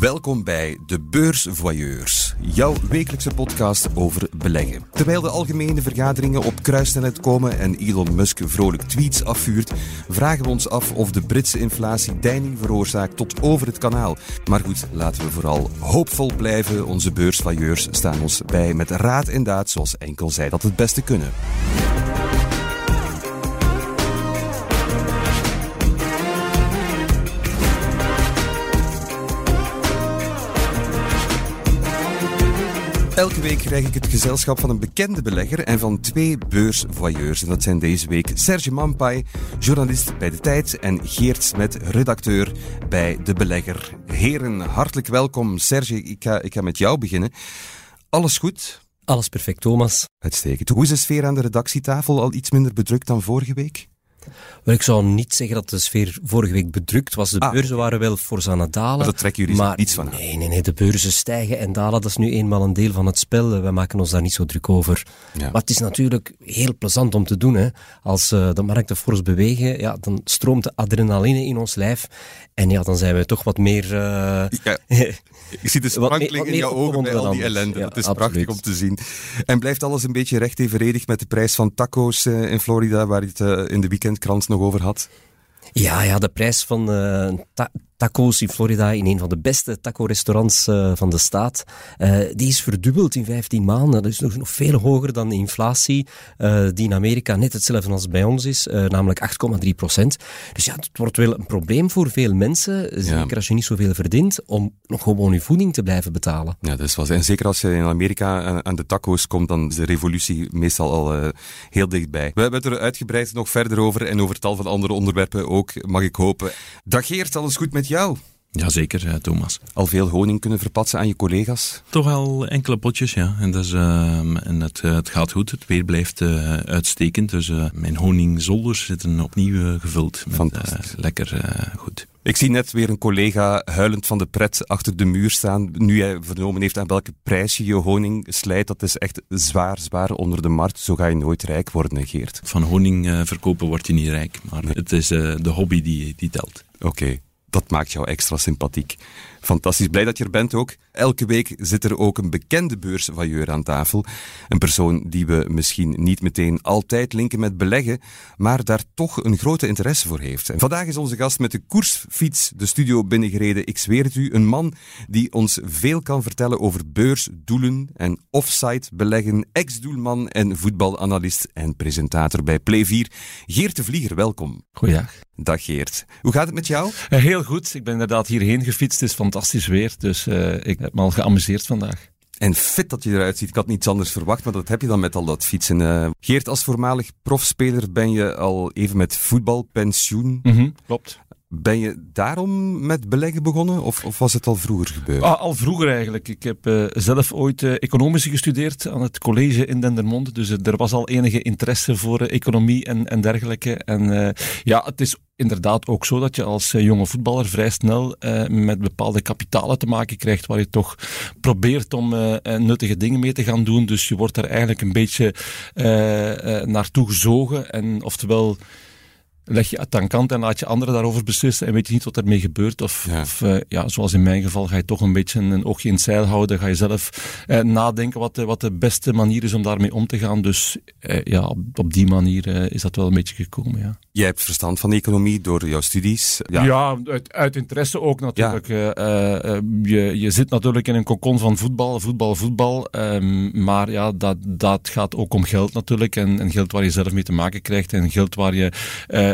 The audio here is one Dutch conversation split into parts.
Welkom bij De Beursvoyeurs, jouw wekelijkse podcast over beleggen. Terwijl de algemene vergaderingen op kruissnelheid komen en Elon Musk vrolijk tweets afvuurt, vragen we ons af of de Britse inflatie deining veroorzaakt tot over het kanaal. Maar goed, laten we vooral hoopvol blijven. Onze beursvoyeurs staan ons bij met raad en daad zoals enkel zij dat het beste kunnen. Elke week krijg ik het gezelschap van een bekende belegger en van twee beursvoyeurs. En dat zijn deze week Serge Mampai, journalist bij De Tijd, en Geert Smet, redacteur bij De Belegger. Heren, hartelijk welkom. Serge, ik ga, ik ga met jou beginnen. Alles goed? Alles perfect, Thomas. Uitstekend. Hoe is de sfeer aan de redactietafel al iets minder bedrukt dan vorige week? Wel, ik zou niet zeggen dat de sfeer vorige week bedrukt was. De Ah. beurzen waren wel fors aan het dalen. Maar dat trekken jullie maar niets van aan. Nee, nee, nee, de beurzen stijgen en dalen. Dat is nu eenmaal een deel van het spel. We maken ons daar niet zo druk over. Ja. Maar het is natuurlijk heel plezant om te doen. Hè. Als eh, de markten fors bewegen, ja, dan stroomt de adrenaline in ons lijf. En ja, dan zijn we toch wat meer... eh, Ja, ik zie de meer- sprankeling in jouw ogen bij al die ellende. Ja, dat is absoluut. prachtig om te zien. En blijft alles een beetje recht evenredig met de prijs van taco's eh, in Florida, waar je het eh, in de weekendkrant nog over had? Ja, ja, de prijs van ta- taco's in Florida, in een van de beste taco-restaurants eh, van de staat, eh, die is verdubbeld in 15 maanden. Dat is nog, nog veel hoger dan de inflatie, eh, die in Amerika net hetzelfde als bij ons is, namelijk 8,3 procent. Dus ja, het wordt wel een probleem voor veel mensen, zeker als je niet zoveel verdient, om nog gewoon je voeding te blijven betalen. Ja, dat is wel. En zeker als je in Amerika aan- de taco's komt, dan is de revolutie meestal al heel dichtbij. We hebben het er uitgebreid nog verder over en over tal van andere onderwerpen ook, mag ik hopen. Dag Geert, alles goed met jou? Jazeker, eh, Thomas. Al veel honing kunnen verpatsen aan je collega's? Toch al enkele potjes, ja. En, dat is, ehm, en het, eh, het gaat goed. Het weer blijft eh, uitstekend. Dus eh, mijn honingzolders zitten opnieuw gevuld. Met, Fantastisch. eh, lekker goed. Ik zie net weer een collega huilend van de pret achter de muur staan. Nu hij vernomen heeft aan welke prijs je je honing slijt. Dat is echt zwaar, zwaar onder de markt. Zo ga je nooit rijk worden, Geert. Van honing eh, verkopen word je niet rijk. Maar het is eh, de hobby die, die telt. Oké, dat maakt jou extra sympathiek. Fantastisch, blij dat je er bent ook. Elke week zit er ook een bekende beursvailleur aan tafel. Een persoon die we misschien niet meteen altijd linken met beleggen, maar daar toch een grote interesse voor heeft. En vandaag is onze gast met de koersfiets de studio binnengereden. Ik zweer het u, een man die ons veel kan vertellen over beurs, doelen en offsite beleggen. Ex-doelman en voetbalanalist en presentator bij Play 4. Geert de Vlieger, welkom. Goeiedag. Dag Geert. Hoe gaat het met jou? Eh, heel goed. Ik ben inderdaad hierheen gefietst. Het is fantastisch weer. Dus eh, ik heb me al geamuseerd vandaag. En fit dat je eruit ziet. Ik had niets anders verwacht, maar dat heb je dan met al dat fietsen. Eh, Geert, als voormalig profspeler ben je al even met voetbalpensioen. Mhm, klopt. Ben je daarom met beleggen begonnen of, of was het al vroeger gebeurd? Ah, al vroeger eigenlijk. Ik heb eh, zelf ooit eh, economische gestudeerd aan het college in Dendermonde. Dus er was al enige interesse voor eh, economie en, en dergelijke. En ja, het is inderdaad ook zo dat je als jonge voetballer vrij snel met bepaalde kapitalen te maken krijgt waar je toch probeert om nuttige dingen mee te gaan doen. Dus je wordt daar eigenlijk een beetje eh, naartoe gezogen. En oftewel leg je het aan kant en laat je anderen daarover beslissen en weet je niet wat ermee gebeurt. Of, Ja. of eh, ja, zoals in mijn geval, ga je toch een beetje een oogje in het zeil houden. Ga je zelf eh, nadenken wat de, wat de beste manier is om daarmee om te gaan. Dus eh, ja, op, op die manier is dat wel een beetje gekomen, ja. Jij hebt verstand van economie door jouw studies. Ja, uit, uit interesse ook natuurlijk. Eh, eh, eh, je, je zit natuurlijk in een kokon van voetbal, voetbal, voetbal. Ehm, maar ja, dat, dat gaat ook om geld natuurlijk. En, en geld waar je zelf mee te maken krijgt. En geld waar je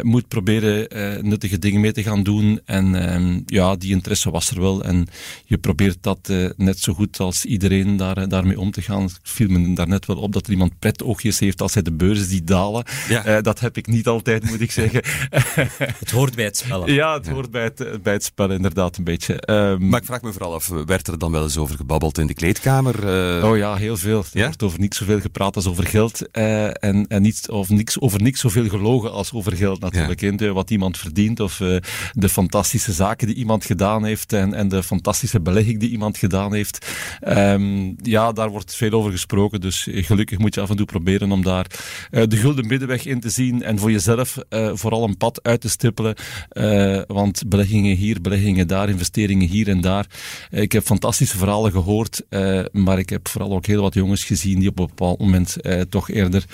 moet proberen nuttige dingen mee te gaan doen. En ehm, ja, die interesse was er wel. En je probeert dat net zo goed als iedereen daar, daarmee om te gaan. Het viel me daarnet wel op dat er iemand pret oogjes heeft als hij de beurzen die dalen. Ja. Dat heb ik niet altijd, moet ik zeggen. Het hoort bij het spel. Ja, het hoort bij het, bij het spel inderdaad een beetje. Ehm, Maar ik vraag me vooral af, werd er dan wel eens over gebabbeld in de kleedkamer? Eh, Oh ja, heel veel. Er Ja? wordt over niks zoveel gepraat als over geld. eh, en en niet, of niks, over niks zoveel gelogen als over geld natuurlijk. De- wat iemand verdient of eh, de fantastische zaken die iemand gedaan heeft en, en de fantastische belegging die iemand gedaan heeft. Ehm, ja, daar wordt veel over gesproken. Dus gelukkig moet je af en toe proberen om daar eh, de gulden middenweg in te zien en voor jezelf eh, vooral een pad uit te stippelen. want beleggingen hier, beleggingen daar, investeringen hier en daar. ik heb fantastische verhalen gehoord, maar ik heb vooral ook heel wat jongens gezien die op een bepaald moment toch eerder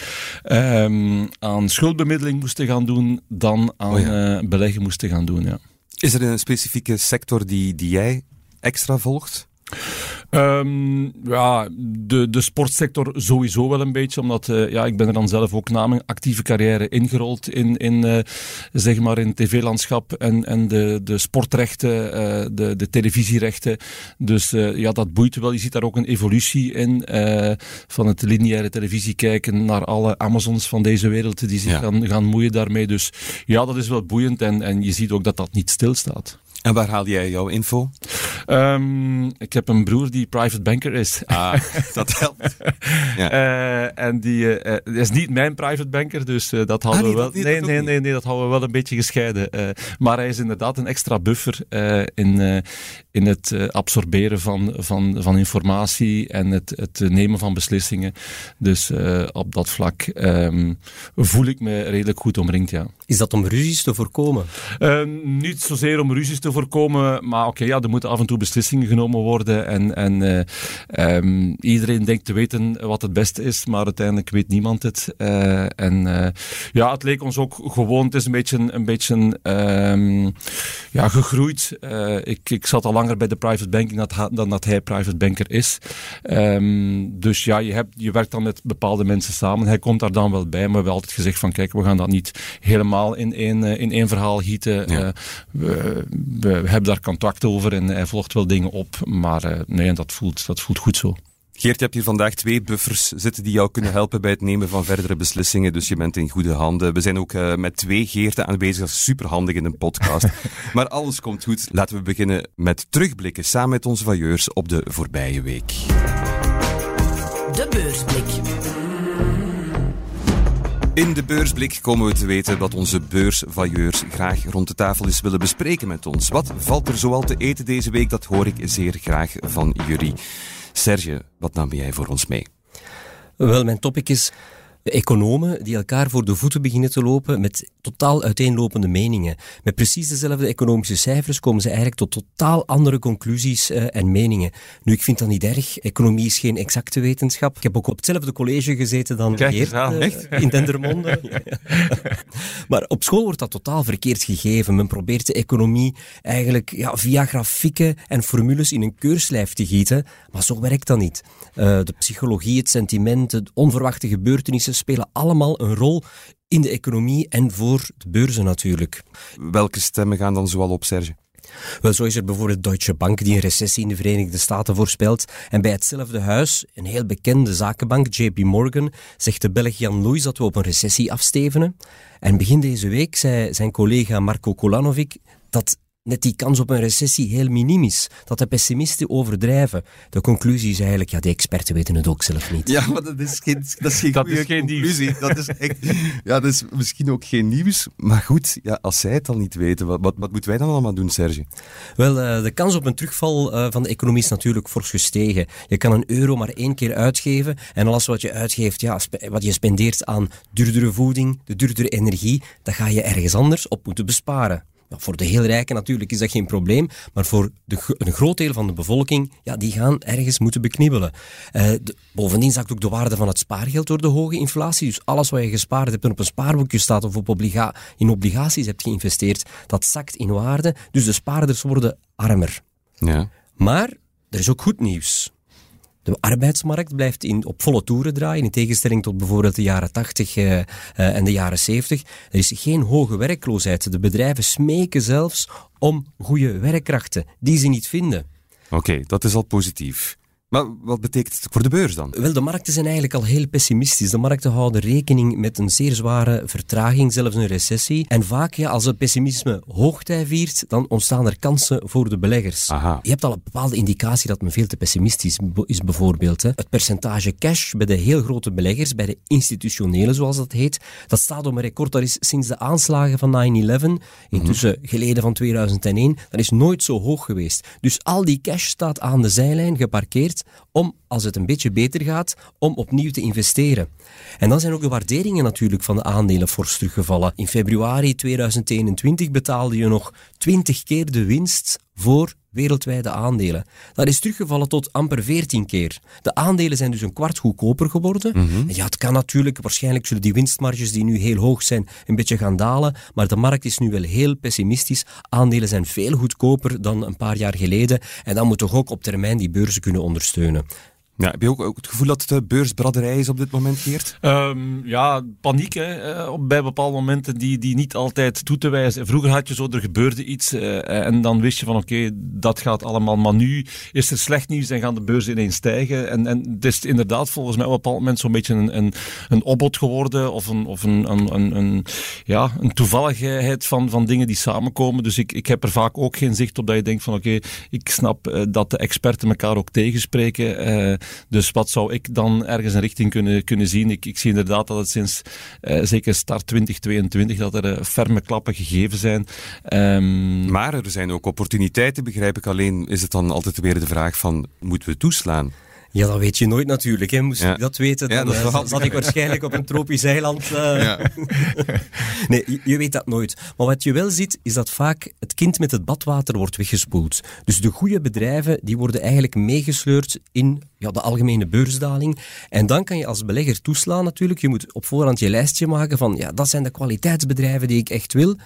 ehm, aan schuldbemiddeling moesten gaan doen dan aan oh beleggen moesten gaan doen. Ja. Is er een specifieke sector die, die jij extra volgt? Um, ja, de, de sportsector sowieso wel een beetje, omdat uh, ja, ik ben er dan zelf ook na mijn actieve carrière ingerold in, in uh, zeg maar in tv-landschap en, en de, de sportrechten, uh, de, de televisierechten. Dus ja, dat boeit wel. Je ziet daar ook een evolutie in van het lineaire televisie kijken naar alle Amazons van deze wereld die zich gaan, gaan moeien daarmee. Dus ja, dat is wel boeiend en, en je ziet ook dat dat niet stilstaat. En waar haal jij jouw info? Um, ik heb een broer die private banker is. Ah, dat helpt. Ja. Uh, en die uh, is niet mijn private banker, dus uh, dat houden ah, we wel. nee, nee, nee, nee, dat houden we wel een beetje gescheiden. maar hij is inderdaad een extra buffer in, in het absorberen van, van, van informatie en het, het nemen van beslissingen. Dus op dat vlak um, voel ik me redelijk goed omringd, ja. Is dat om ruzies te voorkomen? Ehm, niet zozeer om ruzies te voorkomen, maar oké, ja, er moeten af en toe beslissingen genomen worden. En, en uh, um, iedereen denkt te weten wat het beste is, maar uiteindelijk weet niemand het. Uh, en uh, ja, het leek ons ook gewoon, het is een beetje, een beetje um, ja, gegroeid. ik, ik zat al langer bij de private banking dan, dat hij private banker is. Um, dus ja, je, hebt, je werkt dan met bepaalde mensen samen. Hij komt daar dan wel bij, maar we hebben altijd gezegd van kijk, we gaan dat niet helemaal in één, in één verhaal gieten. Ja. we, we hebben daar contact over en hij volgt wel dingen op. Maar uh, nee, dat voelt, dat voelt goed zo. Geert, je hebt hier vandaag twee buffers zitten die jou kunnen helpen bij het nemen van verdere beslissingen. Dus je bent in goede handen. We zijn ook uh, met twee Geerten aanwezig. Dat is superhandig in een podcast. maar alles komt goed. Laten we beginnen met terugblikken samen met onze vailleurs op de voorbije week. De beursblik. In de beursblik komen we te weten wat onze beursvailleurs graag rond de tafel eens willen bespreken met ons. Wat valt er zoal te eten deze week? Dat hoor ik zeer graag van jullie. Serge, wat nam jij voor ons mee? Wel, mijn topic is economen die elkaar voor de voeten beginnen te lopen met totaal uiteenlopende meningen. Met precies dezelfde economische cijfers komen ze eigenlijk tot totaal andere conclusies uh, en meningen. Nu, ik vind dat niet erg. Economie is geen exacte wetenschap. Ik heb ook op hetzelfde college gezeten dan Kijk Geert uh, in Dendermonde. maar op school wordt dat totaal verkeerd gegeven. Men probeert de economie eigenlijk ja, via grafieken en formules in een keurslijf te gieten. Maar zo werkt dat niet. Uh, de psychologie, het sentiment, de onverwachte gebeurtenissen spelen allemaal een rol in de economie en voor de beurzen natuurlijk. Welke stemmen gaan dan zoal op, Serge? Wel, zo is er bijvoorbeeld Deutsche Bank die een recessie in de Verenigde Staten voorspelt. En bij hetzelfde huis, een heel bekende zakenbank, JP Morgan, zegt de Belg Jan Loeys dat we op een recessie afstevenen. En begin deze week zei zijn collega Marco Kolanovic dat net die kans op een recessie heel minim is. Dat de pessimisten overdrijven. De conclusie is eigenlijk, ja, de experten weten het ook zelf niet. Ja, maar dat is geen, dat is geen dat is geen conclusie. Nieuws. Dat is echt, ja, dat is misschien ook geen nieuws. Maar goed, ja, als zij het al niet weten, wat, wat, wat moeten wij dan allemaal doen, Serge? Wel, uh, de kans op een terugval uh, van de economie is natuurlijk fors gestegen. Je kan een euro maar één keer uitgeven. En alles wat je uitgeeft, ja, wat je spendeert aan duurdere voeding, de duurdere energie, dat ga je ergens anders op moeten besparen voor de heel rijken natuurlijk is dat geen probleem, maar voor de, een groot deel van de bevolking, ja, die gaan ergens moeten beknibbelen. Uh, bovendien zakt ook de waarde van het spaargeld door de hoge inflatie. Dus alles wat je gespaard hebt en op een spaarboekje staat of op obliga in obligaties hebt geïnvesteerd, dat zakt in waarde. Dus de spaarders worden armer. Ja. Maar er is ook goed nieuws. De arbeidsmarkt blijft in, op volle toeren draaien, in tegenstelling tot bijvoorbeeld de jaren 80 uh, uh, en de jaren 70. Er is geen hoge werkloosheid. De bedrijven smeken zelfs om goede werkkrachten, die ze niet vinden. Oké, dat is al positief. Maar wat betekent het voor de beurs dan? Wel, de markten zijn eigenlijk al heel pessimistisch. De markten houden rekening met een zeer zware vertraging, zelfs een recessie. En vaak, ja, als het pessimisme hoogtij viert, dan ontstaan er kansen voor de beleggers. Aha. Je hebt al een bepaalde indicatie dat men veel te pessimistisch is, bijvoorbeeld. Hè. Het percentage cash bij de heel grote beleggers, bij de institutionele zoals dat heet, dat staat op een record. Dat is sinds de aanslagen van 9-11, intussen mm geleden van 2001, dat is nooit zo hoog geweest. Dus al die cash staat aan de zijlijn geparkeerd om, als het een beetje beter gaat, om opnieuw te investeren. En dan zijn ook de waarderingen natuurlijk van de aandelen fors teruggevallen. In februari 2021 betaalde je nog 20 keer de winst voor wereldwijde aandelen. Dat is teruggevallen tot amper 14 keer. De aandelen zijn dus een kwart goedkoper geworden. Mhm. Ja, het kan natuurlijk, waarschijnlijk zullen die winstmarges die nu heel hoog zijn, een beetje gaan dalen, maar de markt is nu wel heel pessimistisch. Aandelen zijn veel goedkoper dan een paar jaar geleden en dan moet toch ook op termijn die beurzen kunnen ondersteunen. Ja, heb je ook, het gevoel dat het beursbraderij is op dit moment, Geert? Um, ja, paniek hè, eh, bij bepaalde momenten die, die niet altijd toe te wijzen. Vroeger had je zo, er gebeurde iets uh, en dan wist je van oké, dat gaat allemaal. Maar nu is er slecht nieuws en gaan de beurzen ineens stijgen. En, en het is inderdaad volgens mij op een bepaald moment zo'n beetje een, een, een opbod geworden of, een, of een, een, een, ja, een toevalligheid van, van dingen die samenkomen. Dus ik, ik heb er vaak ook geen zicht op dat je denkt van oké, ik snap uh, dat de experten elkaar ook tegenspreken. Dus wat zou ik dan ergens een richting kunnen, kunnen zien? Ik, ik zie inderdaad dat het sinds uh, zeker start 2022 dat er uh, ferme klappen gegeven zijn. Um, maar er zijn ook opportuniteiten, begrijp ik. Alleen is het dan altijd weer de vraag van, moeten we toeslaan? Ja, dat weet je nooit natuurlijk. Hè. Moest ja. ik dat weten, dan ja, dat uh, zat ik waarschijnlijk op een tropisch eiland. Uh... Ja. nee, je, je, weet dat nooit. Maar wat je wel ziet, is dat vaak het kind met het badwater wordt weggespoeld. Dus de goede bedrijven, die worden eigenlijk meegesleurd in ja, de algemene beursdaling. En dan kan je als belegger toeslaan natuurlijk. Je moet op voorhand je lijstje maken van, ja, dat zijn de kwaliteitsbedrijven die ik echt wil.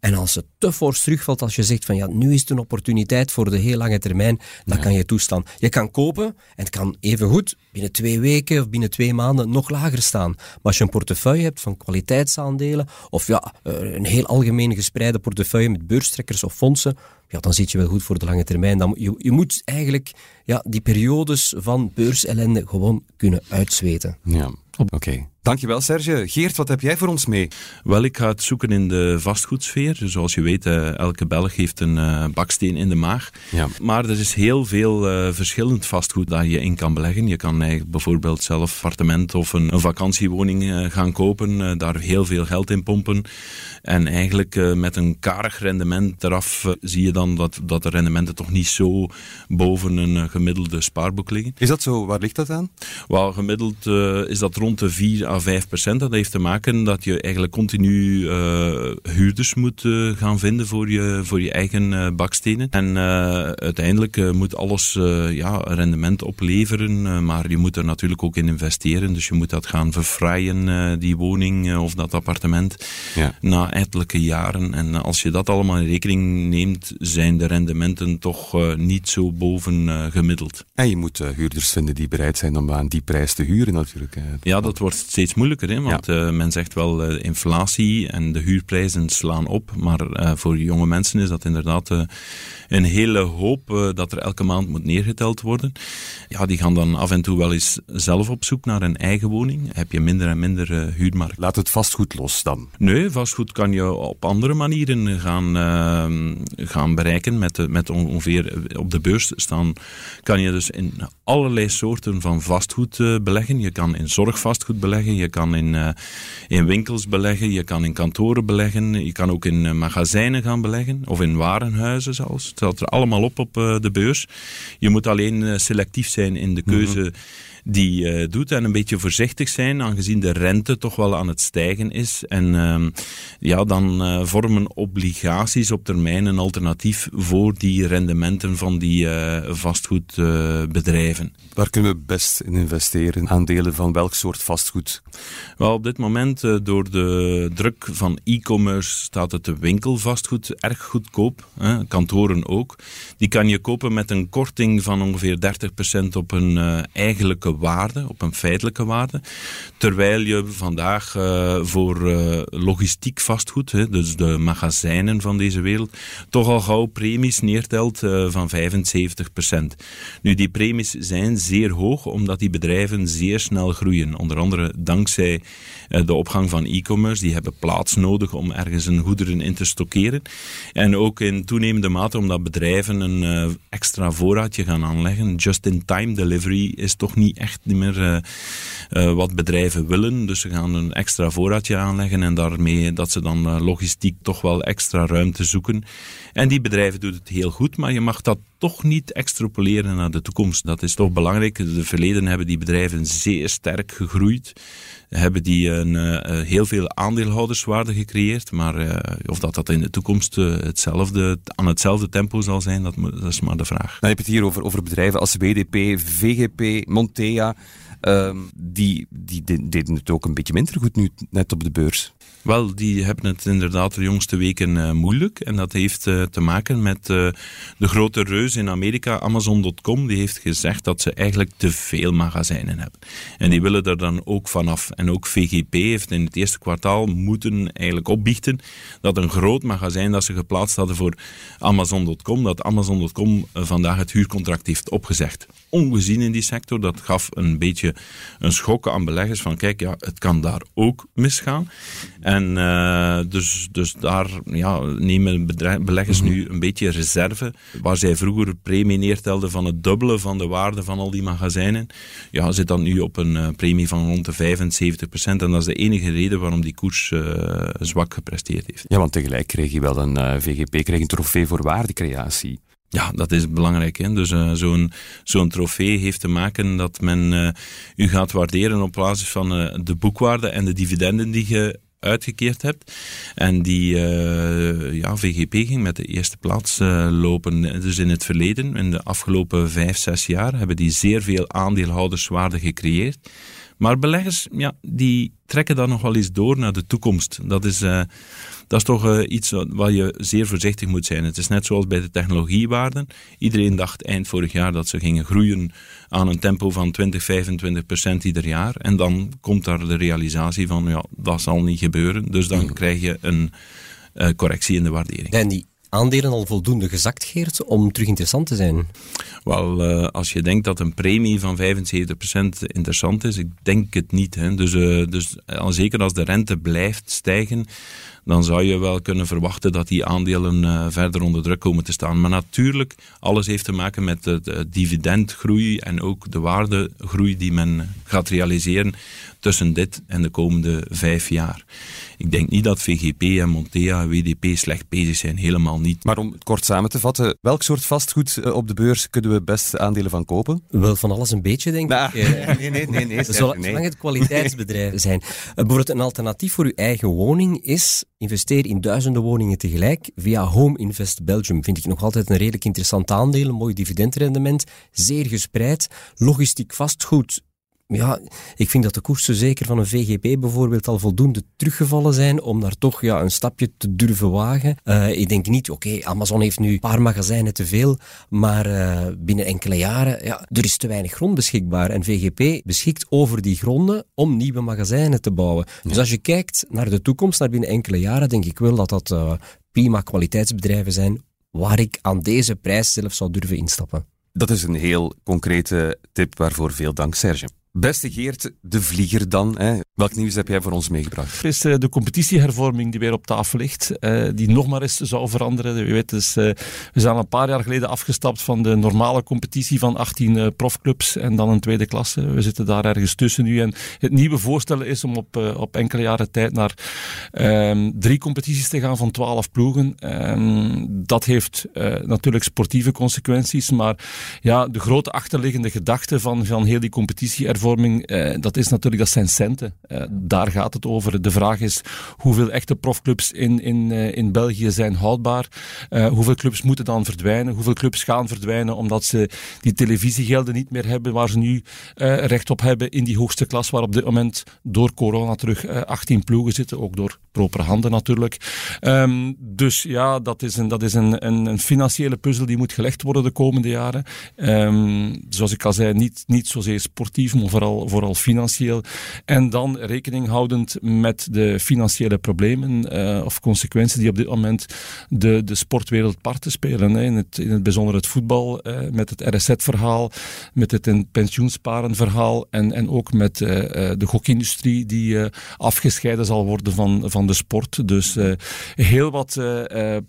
En als het te fors terugvalt, als je zegt van ja, nu is het een opportuniteit voor de heel lange termijn, dan ja. kan je toestaan. Je kan kopen en het kan even goed binnen twee weken of binnen twee maanden nog lager staan. Maar als je een portefeuille hebt van kwaliteitsaandelen of ja, een heel algemeen gespreide portefeuille met beurstrekkers of fondsen, ja, dan zit je wel goed voor de lange termijn. Dan, je, je moet eigenlijk ja, die periodes van beursellende gewoon kunnen uitzweten. Ja, oké. Okay. Dankjewel Serge. Geert, wat heb jij voor ons mee? Wel, ik ga het zoeken in de vastgoedsfeer. Dus zoals je weet, elke Belg heeft een uh, baksteen in de maag. Ja. Maar er is heel veel uh, verschillend vastgoed dat je in kan beleggen. Je kan bijvoorbeeld zelf appartement of een, een vakantiewoning gaan kopen, daar heel veel geld in pompen. En eigenlijk met een karig rendement eraf zie je dan dat, dat de rendementen toch niet zo boven een gemiddelde spaarboek liggen. Is dat zo? Waar ligt dat aan? Wel, gemiddeld is dat rond de 4 à 5 procent. Dat heeft te maken dat je eigenlijk continu uh, huurders moet uh, gaan vinden voor je, voor je eigen uh, bakstenen. En uiteindelijk moet alles ja, rendement opleveren, maar je moet er natuurlijk ook in investeren. Dus je moet dat gaan verfraaien, die woning of dat appartement, ja. na ettelijke jaren. En als je dat allemaal in rekening neemt, zijn de rendementen toch niet zo boven gemiddeld. En je moet huurders vinden die bereid zijn om aan die prijs te huren natuurlijk. Ja, dat wordt steeds moeilijker. Hè? Want ja. uh, men zegt wel uh, inflatie en de huurprijzen slaan op. Maar uh, voor jonge mensen is dat inderdaad een hele hoop dat er elke maand moet neergeteld worden. Ja, die gaan dan af en toe wel eens zelf op zoek naar een eigen woning. Heb je minder en minder huurmarkt. Laat het vastgoed los dan? Nee, vastgoed kan je op andere manieren gaan, gaan bereiken. Met, met ongeveer op de beurs staan kan je dus in allerlei soorten van vastgoed beleggen. Je kan in zorgvastgoed beleggen. Je kan in, uh, in winkels beleggen, je kan in kantoren beleggen, je kan ook in uh, magazijnen gaan beleggen, of in warenhuizen zelfs. Het staat er allemaal op op uh, de beurs. Je moet alleen selectief zijn in de keuze. Mm -hmm die uh, doet. En een beetje voorzichtig zijn, aangezien de rente toch wel aan het stijgen is. En uh, ja, dan uh, vormen obligaties op termijn een alternatief voor die rendementen van die vastgoedbedrijven. Waar kunnen we best in investeren? Aandelen van welk soort vastgoed? Wel, op dit moment, door de druk van e-commerce, staat het winkelvastgoed erg goedkoop. Hè? Kantoren ook. Die kan je kopen met een korting van ongeveer 30% op een eigenlijke waarde, op een feitelijke waarde. Terwijl je vandaag uh, voor uh, logistiek vastgoed, hè, dus de magazijnen van deze wereld, toch al gauw premies neertelt uh, van 75%. Nu, die premies zijn zeer hoog, omdat die bedrijven zeer snel groeien. Onder andere dankzij de opgang van e-commerce. Die hebben plaats nodig om ergens een goederen in te stockeren. En ook in toenemende mate omdat bedrijven een extra voorraadje gaan aanleggen. Just-in-time delivery is toch niet echt niet meer wat bedrijven willen. Dus ze gaan een extra voorraadje aanleggen en daarmee dat ze dan logistiek toch wel extra ruimte zoeken. En die bedrijven doen het heel goed, maar je mag dat toch niet extrapoleren naar de toekomst. Dat is toch belangrijk. In het verleden hebben die bedrijven zeer sterk gegroeid. Hebben die een, heel veel aandeelhouderswaarde gecreëerd. Maar of dat, dat in de toekomst hetzelfde, aan hetzelfde tempo zal zijn, dat, is maar de vraag. Dan heb je het hier over, over bedrijven als WDP, VGP, Ehm, die, die deden het ook een beetje minder goed nu net op de beurs. Wel, die hebben het inderdaad de jongste weken uh, moeilijk. En dat heeft uh, te maken met uh, de grote reus in Amerika, Amazon.com. Die heeft gezegd dat ze eigenlijk te veel magazijnen hebben. En die willen er dan ook vanaf. En ook VGP heeft in het eerste kwartaal moeten eigenlijk opbiechten dat een groot magazijn dat ze geplaatst hadden voor Amazon.com, dat Amazon.com vandaag het huurcontract heeft opgezegd. Ongezien in die sector. Dat gaf een beetje een schok aan beleggers van kijk, ja, het kan daar ook misgaan. En uh, dus, dus daar ja, nemen beleggers nu een beetje reserve. Waar zij vroeger premie neertelden van het dubbele van de waarde van al die magazijnen, ja, zit dan nu op een uh, premie van rond de 75 procent. En dat is de enige reden waarom die koers uh, zwak gepresteerd heeft. Ja, want tegelijk kreeg je wel een VGP, kreeg een trofee voor waardecreatie. Ja, dat is belangrijk. Hè? Dus uh, zo'n zo'n trofee heeft te maken dat men uh, u gaat waarderen op basis van uh, de boekwaarde en de dividenden die je uitgekeerd hebt. En die uh, ja, VGP ging met de eerste plaats uh, lopen. Dus in het verleden, in de afgelopen vijf, zes jaar, hebben die zeer veel aandeelhouderswaarde gecreëerd. Maar beleggers, ja, die trekken dan nog wel eens door naar de toekomst. Dat is, dat is toch uh, iets waar je zeer voorzichtig moet zijn. Het is net zoals bij de technologiewaarden. Iedereen dacht eind vorig jaar dat ze gingen groeien aan een tempo van 20, 25 procent ieder jaar. En dan komt daar de realisatie van, ja, dat zal niet gebeuren. Dus dan mm. krijg je een uh, correctie in de waardering. En die aandelen al voldoende gezakt, Geert, om terug interessant te zijn? Wel, uh, als je denkt dat een premie van 75% interessant is, ik denk het niet. Hè. Dus, uh, dus uh, zeker als de rente blijft stijgen, dan zou je wel kunnen verwachten dat die aandelen verder onder druk komen te staan. Maar natuurlijk, alles heeft te maken met de dividendgroei en ook de waardegroei die men gaat realiseren tussen dit en de komende vijf jaar. Ik denk niet dat VGP en Montea en WDP slecht bezig zijn, helemaal niet. Maar om het kort samen te vatten, welk soort vastgoed eh, op de beurs kunnen we best aandelen van kopen? Wel van alles een beetje, denk ik. Nee, nee, nee. nee, nee Zolang nee. het kwaliteitsbedrijven zijn. Uh, bijvoorbeeld een alternatief voor uw eigen woning is investeer in duizenden woningen tegelijk via Home Invest Belgium. Vind ik nog altijd een redelijk interessant aandeel, een mooi dividendrendement, zeer gespreid, logistiek vastgoed ja, ik vind dat de koersen zeker van een VGP bijvoorbeeld al voldoende teruggevallen zijn om daar toch ja, een stapje te durven wagen. Uh, ik denk niet, oké, Amazon heeft nu een paar magazijnen te veel, maar uh, binnen enkele jaren, ja, er is te weinig grond beschikbaar. En VGP beschikt over die gronden om nieuwe magazijnen te bouwen. Dus als je kijkt naar de toekomst, naar binnen enkele jaren, denk ik wel dat dat uh, prima kwaliteitsbedrijven zijn waar ik aan deze prijs zelf zou durven instappen. Dat is een heel concrete tip waarvoor veel dank, Serge. Beste Geert, de vlieger dan. Hè. Welk nieuws heb jij voor ons meegebracht? Is uh, de competitiehervorming die weer op tafel ligt, uh, die nog maar eens zou veranderen. U weet, dus, uh, we zijn een paar jaar geleden afgestapt van de normale competitie van 18 profclubs en dan een tweede klasse. We zitten daar ergens tussen nu. En het nieuwe voorstel is om op, op enkele jaren tijd naar ehm, drie competities te gaan van 12 ploegen. Ehm, dat heeft natuurlijk sportieve consequenties, maar ja, de grote achterliggende gedachte van, van heel die uh, dat is natuurlijk, dat zijn centen. Uh, daar gaat het over. De vraag is hoeveel echte profclubs in, in, uh, in België zijn houdbaar. hoeveel clubs moeten dan verdwijnen? Hoeveel clubs gaan verdwijnen omdat ze die televisiegelden niet meer hebben waar ze nu recht op hebben in die hoogste klas waar op dit moment door corona terug 18 ploegen zitten. Ook door propere handen natuurlijk. Um, dus ja, dat is, een, dat is een, een, een, financiële puzzel die moet gelegd worden de komende jaren. Um, zoals ik al zei, niet, niet zozeer sportief, vooral, vooral financieel. En dan rekening houdend met de financiële problemen uh, of consequenties die op dit moment de, de sportwereld parten spelen. Hè. In, het, in het bijzonder het voetbal, uh, met het RSZ-verhaal, met het pensioensparen-verhaal en, en ook met uh, de gokindustrie die afgescheiden zal worden van, van de sport. Dus heel wat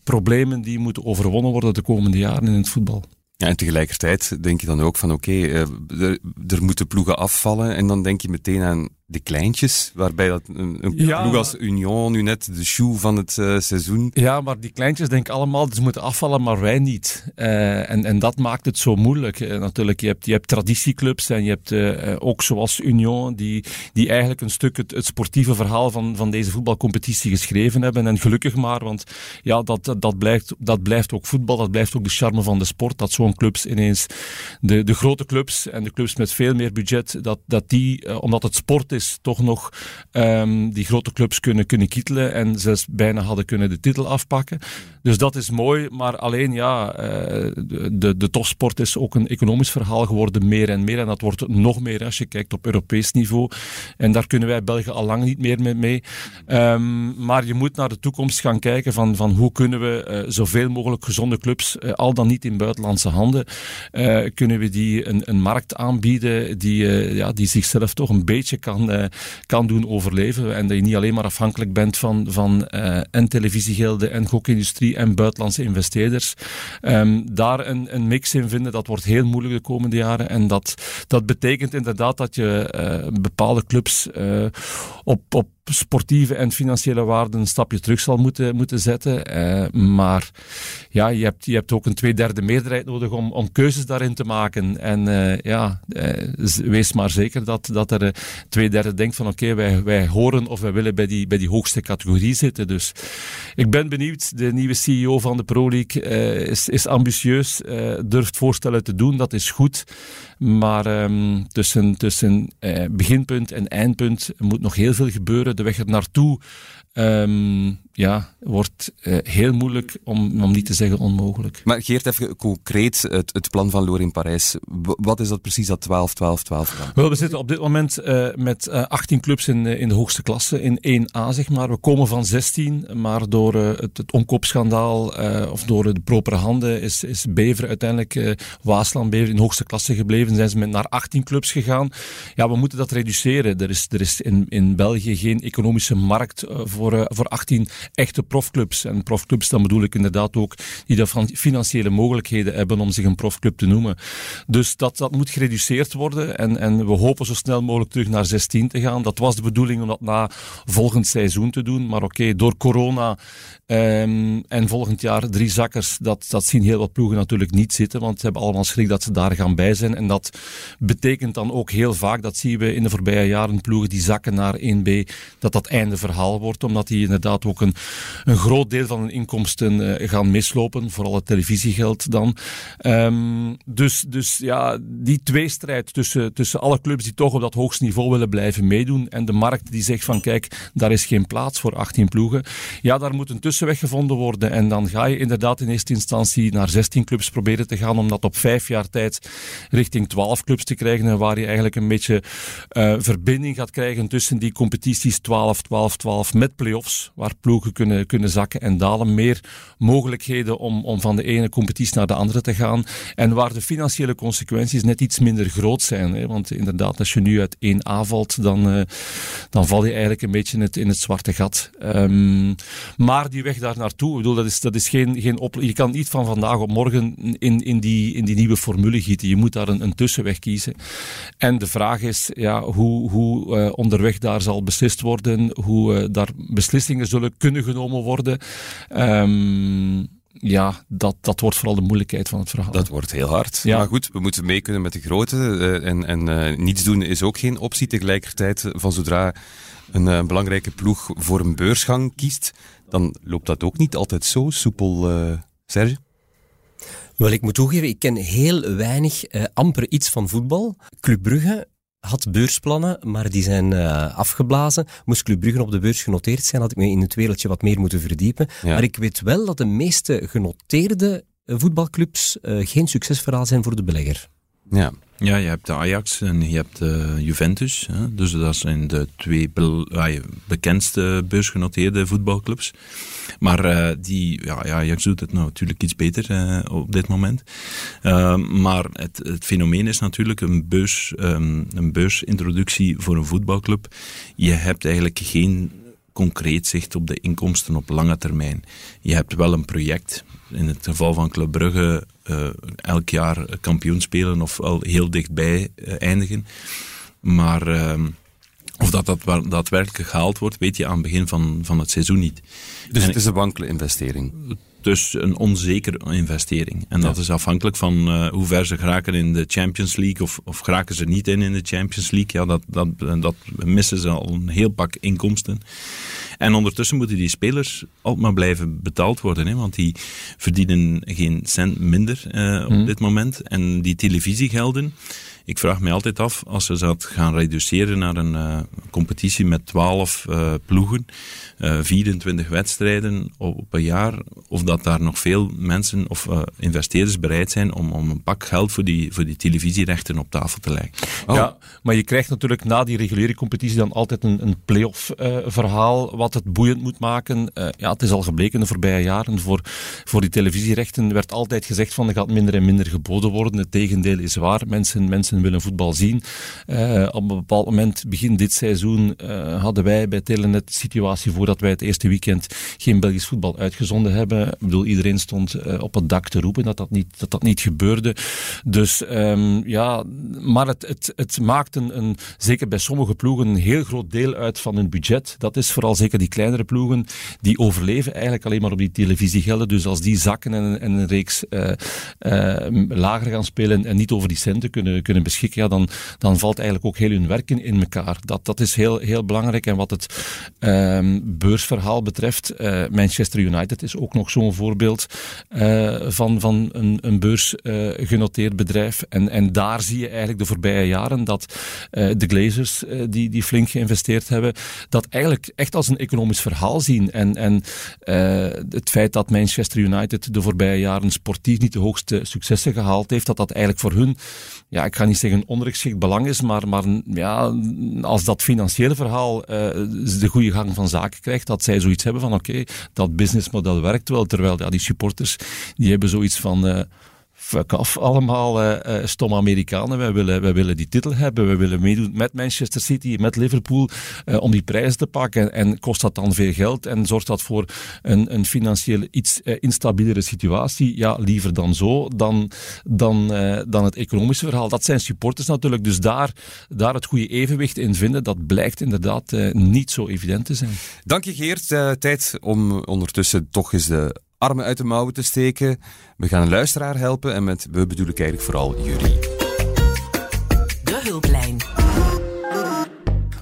problemen die moeten overwonnen worden de komende jaren in het voetbal. Ja, en tegelijkertijd denk je dan ook van oké, okay, er, er moeten ploegen afvallen en dan denk je meteen aan de kleintjes, waarbij dat een, een ja, ploeg als Union nu net de shoe van het uh, seizoen. Ja, maar die kleintjes denken allemaal, ze moeten afvallen, maar wij niet. Uh, en, en dat maakt het zo moeilijk. Uh, natuurlijk, je hebt, je hebt traditieclubs en je hebt ook zoals Union, die, die eigenlijk een stuk het, het, sportieve verhaal van, van deze voetbalcompetitie geschreven hebben. En gelukkig maar, want ja, dat, dat, blijft, dat blijft ook voetbal, dat blijft ook de charme van de sport, dat zo'n clubs ineens, de, de grote clubs en de clubs met veel meer budget, dat, dat die, omdat het sport is, is toch nog um, die grote clubs kunnen, kunnen kietelen en zelfs bijna hadden kunnen de titel afpakken. Dus dat is mooi, maar alleen ja, uh, de, de topsport is ook een economisch verhaal geworden, meer en meer. En dat wordt nog meer als je kijkt op Europees niveau. En daar kunnen wij België al lang niet meer mee. Um, maar je moet naar de toekomst gaan kijken van, van hoe kunnen we uh, zoveel mogelijk gezonde clubs, uh, al dan niet in buitenlandse handen, kunnen we die een, een markt aanbieden die, ja, die zichzelf toch een beetje kan uh, kan doen overleven. En dat je niet alleen maar afhankelijk bent van, van uh, en televisiegilden en gokindustrie en buitenlandse investeerders. Um, daar een, een mix in vinden, dat wordt heel moeilijk de komende jaren. En dat, dat betekent inderdaad dat je uh, bepaalde clubs op, op sportieve en financiële waarden een stapje terug zal moeten, moeten zetten. Uh, maar ja, je hebt, je hebt ook een tweederde meerderheid nodig om, om keuzes daarin te maken. En uh, ja, uh, wees maar zeker dat, dat er twee derde denkt van oké, wij, wij horen of wij willen bij die, bij die hoogste categorie zitten. Dus ik ben benieuwd. De nieuwe CEO van de Pro League is, is ambitieus, durft voorstellen te doen. Dat is goed. Maar um, tussen, tussen beginpunt en eindpunt moet nog heel veel gebeuren. De weg er naartoe um, ja, wordt uh, heel moeilijk, om, om niet te zeggen onmogelijk. Maar Geert, even concreet het, het plan van Loor in Parijs. Wat is dat precies, dat 12, 12, 12? Wel, we zitten op dit moment uh, met uh, 18 clubs in, in de hoogste klasse, in 1A zeg maar. We komen van 16, maar door het, het omkoopschandaal of door de propere handen is, is Bever uiteindelijk, Waasland Bever in de hoogste klasse gebleven. Zijn ze met naar 18 clubs gegaan. Ja, we moeten dat reduceren. Er is, er is in, in België geen economische markt voor, voor 18 echte profclubs. En profclubs, dan bedoel ik inderdaad ook die de financiële mogelijkheden hebben om zich een profclub te noemen. Dus dat, dat moet gereduceerd worden. En, en we hopen zo snel mogelijk terug naar 16 te gaan. Dat was de bedoeling om dat na volgend seizoen te doen. Maar oké, door corona um, en volgend jaar drie zakkers, dat, dat zien heel wat ploegen natuurlijk niet zitten. Want ze hebben allemaal schrik dat ze daar gaan bij zijn. En dat betekent dan ook heel vaak, dat zien we in de voorbije jaren, ploegen die zakken naar 1B, dat dat einde verhaal wordt. Omdat die inderdaad ook een, een groot deel van hun inkomsten uh, gaan mislopen. Vooral het televisiegeld dan. Um, dus, dus ja, die tweestrijd tussen, tussen alle clubs die toch op dat hoogste niveau willen blijven meedoen. En de markt die zegt van kijk, daar is geen plaats voor 18 ploegen. Ja, daar moet een tussenweg gevonden worden. En dan ga je inderdaad in eerste instantie naar 16 clubs proberen te gaan. Om dat op vijf jaar tijd richting 12 clubs te krijgen. En waar je eigenlijk een beetje uh, verbinding gaat krijgen tussen die competities 12, 12, 12 met play-offs, waar ploegen kunnen, kunnen zakken en dalen. Meer mogelijkheden om, om van de ene competitie naar de andere te gaan. En waar de financiële consequenties net iets minder groot zijn. Hè? Want inderdaad, als je nu uit één avalt, dan, uh, dan val je eigenlijk een beetje in het, in het zwarte gat. Um, maar die weg daar naartoe, ik bedoel, dat is, dat is geen, geen je kan niet van vandaag op morgen in, in, die, in die nieuwe formule gieten. Je moet daar een, een tussenweg kiezen. En de vraag is ja, hoe, hoe uh, onderweg daar zal beslist worden, hoe uh, daar beslissingen zullen kunnen genomen worden. Um, ja, dat, dat wordt vooral de moeilijkheid van het verhaal. Dat wordt heel hard. Ja. Maar goed, we moeten mee kunnen met de grote. Uh, en en uh, niets doen is ook geen optie. Tegelijkertijd, van zodra een uh, belangrijke ploeg voor een beursgang kiest, dan loopt dat ook niet altijd zo soepel, Serge? Wel, ik moet toegeven, ik ken heel weinig, amper iets van voetbal. Club Brugge had beursplannen, maar die zijn uh, afgeblazen. Moest Club Brugge op de beurs genoteerd zijn, had ik me in het wereldje wat meer moeten verdiepen. Ja. Maar ik weet wel dat de meeste genoteerde voetbalclubs uh, geen succesverhaal zijn voor de belegger. Ja. Ja, je hebt de Ajax en je hebt de Juventus. Hè? Dus dat zijn de twee be bekendste beursgenoteerde voetbalclubs. Maar uh, die, ja, Ajax doet het nou natuurlijk iets beter uh, op dit moment. Uh, maar het, het, fenomeen is natuurlijk een, beurs, um, een beursintroductie voor een voetbalclub. Je hebt eigenlijk geen concreet zicht op de inkomsten op lange termijn. Je hebt wel een project, in het geval van Club Brugge, uh, elk jaar kampioen spelen of al heel dichtbij uh, eindigen. Maar uh, of dat, dat daadwerkelijk gehaald wordt, weet je aan het begin van, van het seizoen niet. Dus en het is een wankele investering? Dus een onzekere investering. En dat is afhankelijk van uh, hoe ver ze geraken in de Champions League of, of geraken ze niet in in de Champions League. Ja, dat, dat, dat missen ze al een heel pak inkomsten. En ondertussen moeten die spelers altijd maar blijven betaald worden, hè, want die verdienen geen cent minder uh, op hmm. dit moment. En die televisiegelden, ik vraag me altijd af, als ze dat gaan reduceren naar een uh, competitie met 12 uh, ploegen, uh, 24 wedstrijden op, op, een jaar, of dat daar nog veel mensen of investeerders bereid zijn om, om een pak geld voor die, voor die televisierechten op tafel te leggen. Oh. Ja, maar je krijgt natuurlijk na die reguliere competitie dan altijd een, een play-off verhaal, wat het boeiend moet maken. ja, het is al gebleken de voorbije jaren, voor, voor die televisierechten werd altijd gezegd van er gaat minder en minder geboden worden. Het tegendeel is waar. Mensen, mensen willen voetbal zien. Uh, op een bepaald moment, begin dit seizoen, uh, hadden wij bij Telenet de situatie voordat wij het eerste weekend geen Belgisch voetbal uitgezonden hebben. Ik bedoel, iedereen stond uh, op het dak te roepen dat dat niet, dat dat niet gebeurde. Dus um, ja, maar het, het, het maakt een, een, zeker bij sommige ploegen, een heel groot deel uit van hun budget. Dat is vooral zeker die kleinere ploegen, die overleven eigenlijk alleen maar op die televisiegelden. Dus als die zakken en, en een reeks lager gaan spelen en niet over die centen kunnen, kunnen beschikken, ja, dan, dan valt eigenlijk ook heel hun werk in, elkaar. Dat, dat is heel, heel belangrijk. En wat het um, beursverhaal betreft, uh, Manchester United is ook nog zo'n voorbeeld uh, van, van een, een beursgenoteerd bedrijf. En, en daar zie je eigenlijk de voorbije jaren dat de Glazers, die, die flink geïnvesteerd hebben, dat eigenlijk echt als een economisch verhaal zien. En, en het feit dat Manchester United de voorbije jaren sportief niet de hoogste successen gehaald heeft, dat dat eigenlijk voor hun, ja, ik ga niet zeggen ondergeschikt belang is, maar, maar ja, als dat financiële verhaal uh, de goede gang van zaken krijgt, dat zij zoiets hebben van oké, dat businessmodel werkt wel, terwijl ja, die supporters, die hebben zoiets van... Fuck allemaal uh, uh, stomme Amerikanen. Wij willen, wij willen die titel hebben. We willen meedoen met Manchester City, met Liverpool, uh, om die prijzen te pakken. En kost dat dan veel geld en zorgt dat voor een, een financieel iets instabielere situatie? Ja, liever dan zo, dan, dan, dan het economische verhaal. Dat zijn supporters natuurlijk. Dus daar, daar het goede evenwicht in vinden, dat blijkt inderdaad niet zo evident te zijn. Dank je Geert. tijd om ondertussen toch eens de armen uit de mouwen te steken. We gaan een luisteraar helpen en met we bedoel ik eigenlijk vooral jullie. De hulplijn.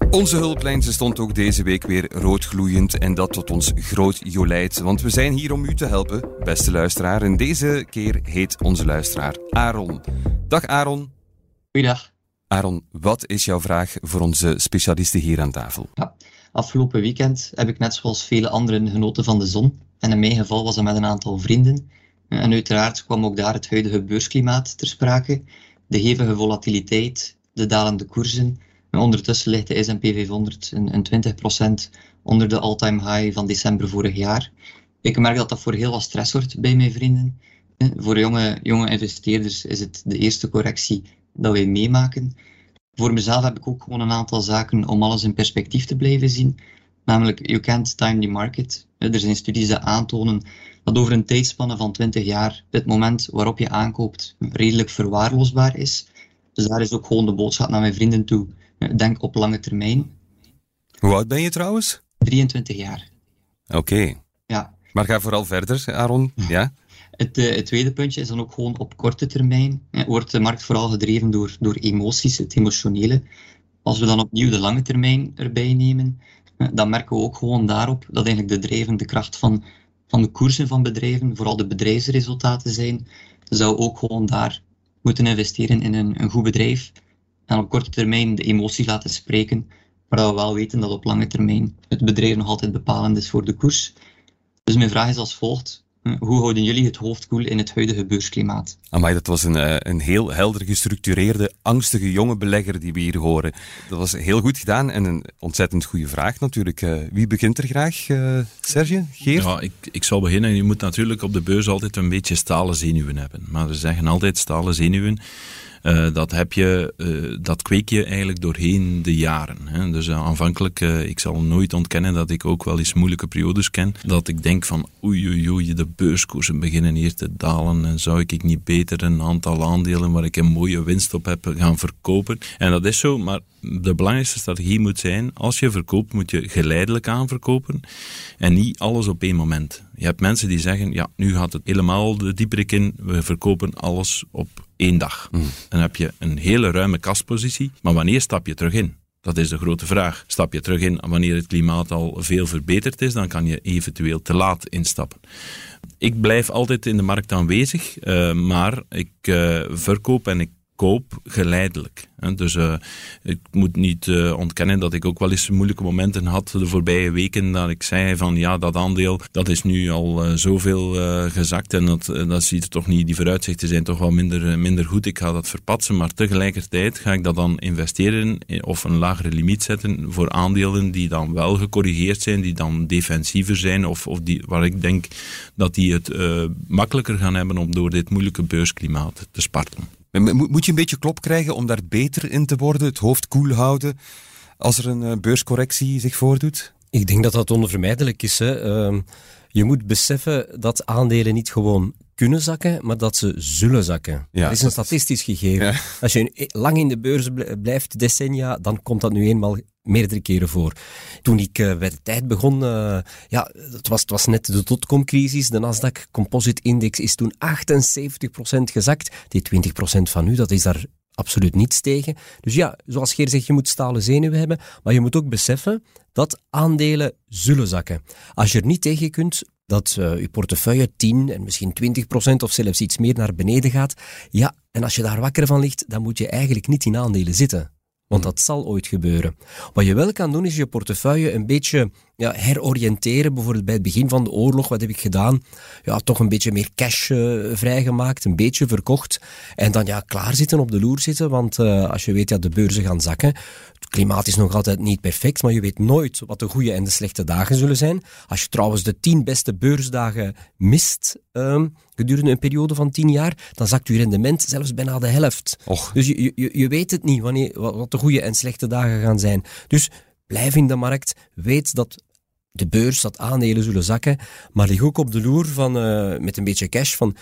Onze hulplijn ze stond ook deze week weer roodgloeiend en dat tot ons groot jolijt. Want we zijn hier om u te helpen, beste luisteraar. En deze keer heet onze luisteraar Aaron. Dag Aaron. Goeiedag. Aaron, wat is jouw vraag voor onze specialisten hier aan tafel? Ja, afgelopen weekend heb ik net zoals vele anderen genoten van de zon. En in mijn geval was dat met een aantal vrienden. En uiteraard kwam ook daar het huidige beursklimaat ter sprake. De hevige volatiliteit, de dalende koersen. En ondertussen ligt de S&P 500 een, 20% onder de all-time high van december vorig jaar. Ik merk dat dat voor heel wat stress wordt bij mijn vrienden. Voor jonge, jonge investeerders is het de eerste correctie dat wij meemaken. Voor mezelf heb ik ook gewoon een aantal zaken om alles in perspectief te blijven zien. Namelijk, you can't time the market. Er zijn studies die aantonen dat over een tijdspanne van 20 jaar het moment waarop je aankoopt redelijk verwaarloosbaar is. Dus daar is ook gewoon de boodschap naar mijn vrienden toe. Denk op lange termijn. Hoe oud ben je trouwens? 23 jaar. Oké. Ja. Maar ga vooral verder, Aaron. Ja? Het, uh, het, tweede puntje is dan ook gewoon op korte termijn. wordt de markt vooral gedreven door, door emoties, het emotionele. Als we dan opnieuw de lange termijn erbij nemen, dan merken we ook gewoon daarop dat eigenlijk de drijvende kracht van, van de koersen van bedrijven, vooral de bedrijfsresultaten zijn. Dat we ook gewoon daar moeten investeren in een, een goed bedrijf en op korte termijn de emotie laten spreken, maar we wel weten dat op lange termijn het bedrijf nog altijd bepalend is voor de koers. Dus mijn vraag is als volgt. Hoe houden jullie het hoofd koel in het huidige beursklimaat? Amai, dat was een, eh, een heel helder gestructureerde, angstige jonge belegger die we hier horen. Dat was heel goed gedaan en een ontzettend goede vraag natuurlijk. Eh, wie begint er graag? Uh, Serge? Geert? Ja, ik, ik zal beginnen. Je moet natuurlijk op de beurs altijd een beetje stalen zenuwen hebben. Maar we zeggen altijd stalen zenuwen Uh, dat, heb je, uh, dat kweek je eigenlijk doorheen de jaren. Hè. Dus uh, aanvankelijk, ik zal nooit ontkennen dat ik ook wel eens moeilijke periodes ken. Dat ik denk van oei oei oei, de beurskoersen beginnen hier te dalen. En zou ik niet beter een aantal aandelen waar ik een mooie winst op heb gaan verkopen? En dat is zo, maar de belangrijkste strategie moet zijn, als je verkoopt, moet je geleidelijk aanverkopen en niet alles op één moment. Je hebt mensen die zeggen, ja, nu gaat het helemaal de dieperik in, we verkopen alles op één dag. Mm. Dan heb je een hele ruime kastpositie, maar wanneer stap je terug in? Dat is de grote vraag. Stap je terug in wanneer het klimaat al veel verbeterd is, dan kan je eventueel te laat instappen. Ik blijf altijd in de markt aanwezig, uh, maar ik uh, verkoop en ik koop geleidelijk. Dus uh, ik moet niet uh, ontkennen dat ik ook wel eens moeilijke momenten had de voorbije weken dat ik zei van ja, dat aandeel dat is nu al uh, zoveel gezakt en dat, dat ziet er toch niet, die vooruitzichten zijn toch wel minder, minder goed. Ik ga dat verpatsen, maar tegelijkertijd ga ik dat dan investeren of een lagere limiet zetten voor aandelen die dan wel gecorrigeerd zijn, die dan defensiever zijn of, of die, waar ik denk dat die het makkelijker gaan hebben om door dit moeilijke beursklimaat te spartelen. Moet je een beetje klop krijgen om daar beter in te worden, het hoofd koel houden, als er een eh, beurscorrectie zich voordoet? Ik denk dat dat onvermijdelijk is. Hè. Ehm, je moet beseffen dat aandelen niet gewoon kunnen zakken, maar dat ze zullen zakken. dat is een statistisch gegeven. Als je lang in de beurs blijft, decennia, dan komt dat nu eenmaal meerdere keren voor. Toen ik uh, bij de tijd begon, uh, ja, het was, het was net de dotcom-crisis. De Nasdaq Composite Index is toen 78% gezakt. Die 20% van nu, dat is daar absoluut niets tegen. Dus ja, zoals Geer zegt, je moet stalen zenuwen hebben, maar je moet ook beseffen dat aandelen zullen zakken. Als je er niet tegen kunt, dat uh, je portefeuille 10 en misschien 20% of zelfs iets meer naar beneden gaat. Ja, en als je daar wakker van ligt, dan moet je eigenlijk niet in aandelen zitten. Want dat zal ooit gebeuren. Wat je wel kan doen, is je portefeuille een beetje ja, heroriënteren. Bijvoorbeeld bij het begin van de oorlog, wat heb ik gedaan? Ja, toch een beetje meer cash uh, vrijgemaakt, een beetje verkocht. En dan ja, klaar zitten, op de loer zitten. Want uh, als je weet dat de beurzen gaan zakken, het klimaat is nog altijd niet perfect, maar je weet nooit wat de goede en de slechte dagen zullen zijn. Als je trouwens de tien beste beursdagen mist um, gedurende een periode van tien jaar, dan zakt je rendement zelfs bijna de helft. Och. Dus je, je, je weet het niet wanneer, wat de goede en slechte dagen gaan zijn. Dus blijf in de markt, weet dat de beurs, dat aandelen zullen zakken, maar lig ook op de loer van, uh, met een beetje cash van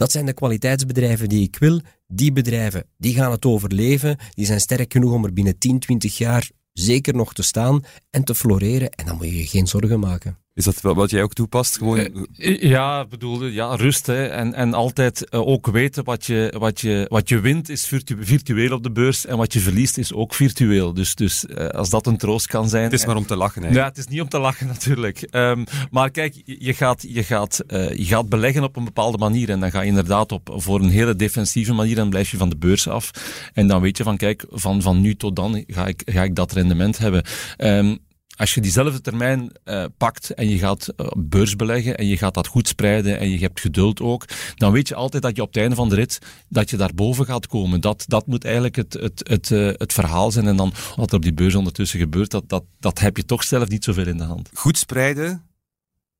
dat zijn de kwaliteitsbedrijven die ik wil. Die bedrijven, die gaan het overleven. Die zijn sterk genoeg om er binnen 10, 20 jaar zeker nog te staan en te floreren. En dan moet je je geen zorgen maken. Is dat wat jij ook toepast? Gewoon... Uh, ja, bedoelde, ja, rust. Hè. En, en altijd uh, ook weten wat je, wat, je, wat je wint is virtu virtueel op de beurs en wat je verliest is ook virtueel. Dus, dus als dat een troost kan zijn. Het is maar om te lachen. Hè? Ja, het is niet om te lachen natuurlijk. Um, maar kijk, je gaat, je, gaat, je gaat beleggen op een bepaalde manier en dan ga je inderdaad op voor een hele defensieve manier en blijf je van de beurs af. En dan weet je van kijk, van, van nu tot dan ga ik, ga ik dat rendement hebben. Um, als je diezelfde termijn uh, pakt en je gaat uh, beurs beleggen en je gaat dat goed spreiden en je hebt geduld ook, dan weet je altijd dat je op het einde van de rit, dat je daarboven gaat komen. Dat, dat moet eigenlijk het, het, het, uh, het verhaal zijn. En dan wat er op die beurs ondertussen gebeurt, dat, dat, dat heb je toch zelf niet zoveel in de hand. Goed spreiden,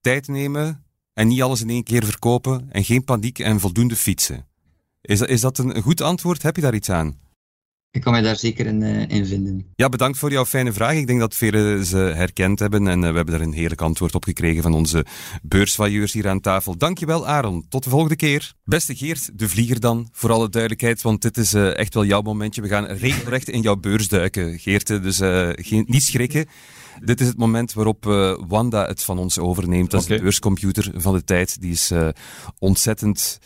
tijd nemen en niet alles in één keer verkopen en geen paniek en voldoende fietsen. Is is dat een goed antwoord? Heb je daar iets aan? Ik kan mij daar zeker in, uh, in, vinden. Ja, bedankt voor jouw fijne vraag. Ik denk dat velen ze herkend hebben en uh, we hebben daar een heerlijk antwoord op gekregen van onze beursvailleurs hier aan tafel. Dankjewel Aaron. Tot de volgende keer. Beste Geert, de vlieger dan, voor alle duidelijkheid, want dit is uh, echt wel jouw momentje. We gaan regelrecht in jouw beurs duiken, Geert, dus geen, niet schrikken. Dit is het moment waarop Wanda het van ons overneemt. Dat is de beurscomputer van de tijd. Die is ontzettend,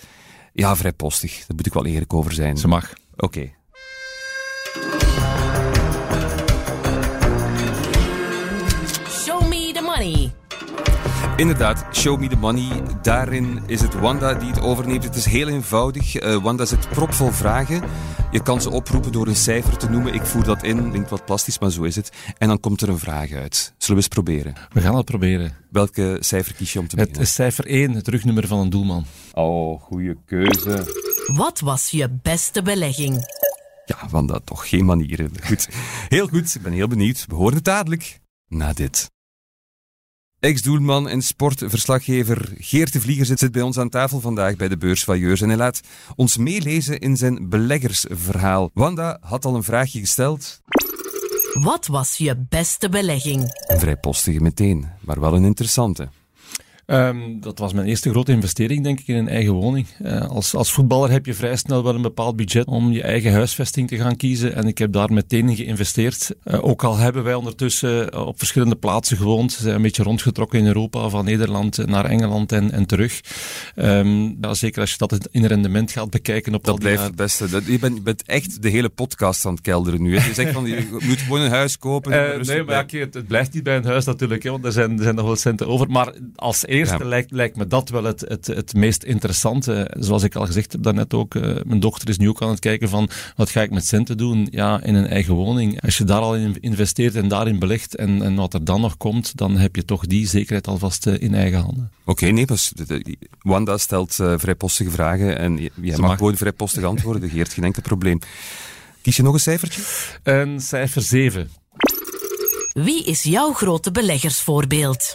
ja, vrijpostig. Daar moet ik wel eerlijk over zijn. Ze mag. Oké. Okay. Inderdaad, Show Me the Money. Daarin is het Wanda die het overneemt. Het is heel eenvoudig. Uh, Wanda zit propvol vragen. Je kan ze oproepen door een cijfer te noemen. Ik voer dat in. Klinkt wat plastisch, maar zo is het. En dan komt er een vraag uit. Zullen we eens proberen? We gaan het proberen. Welke cijfer kies je om te beginnen? Het is cijfer 1, het rugnummer van een doelman. Oh, goede keuze. Wat was je beste belegging? Ja, Wanda, toch geen manieren. Goed. Heel goed, ik ben heel benieuwd. We horen het dadelijk. Na dit. Ex-doelman en sportverslaggever Geert de Vlieger zit bij ons aan tafel vandaag bij de beursvailleurs en hij laat ons meelezen in zijn beleggersverhaal. Wanda had al een vraagje gesteld. Wat was je beste belegging? Een vrij postige meteen, maar wel een interessante. Um, dat was mijn eerste grote investering, denk ik, in een eigen woning. Uh, als, als voetballer heb je vrij snel wel een bepaald budget om je eigen huisvesting te gaan kiezen. En ik heb daar meteen in geïnvesteerd. Uh, ook al hebben wij ondertussen eh, op verschillende plaatsen gewoond. Zijn een beetje rondgetrokken in Europa, van Nederland naar Engeland en, en terug. Um, ja, zeker als je dat in rendement gaat bekijken op dat blijft het beste. Dat, je, bent, je, bent, echt de hele podcast aan het kelderen nu. Hè? Je zegt van, je moet gewoon een huis kopen. nee, maar het, het, blijft niet bij een huis natuurlijk, hè, want er zijn, er zijn nog wel centen over. Maar als eerste lijkt, lijkt me dat wel het, het, het meest interessante. Zoals ik al gezegd heb daarnet ook, uh, mijn dochter is nu ook aan het kijken van wat ga ik met centen doen ja, in een eigen woning. Als je daar al in investeert en daarin belegt en, en wat er dan nog komt, dan heb je toch die zekerheid alvast uh, in eigen handen. Oké, okay, nee, pas, Wanda stelt uh, vrijpostige vragen en jij mag, mag gewoon vrijpostig antwoorden. Geert, geen enkel probleem. Kies je nog een cijfertje? Een cijfer 7. Wie is jouw grote beleggersvoorbeeld?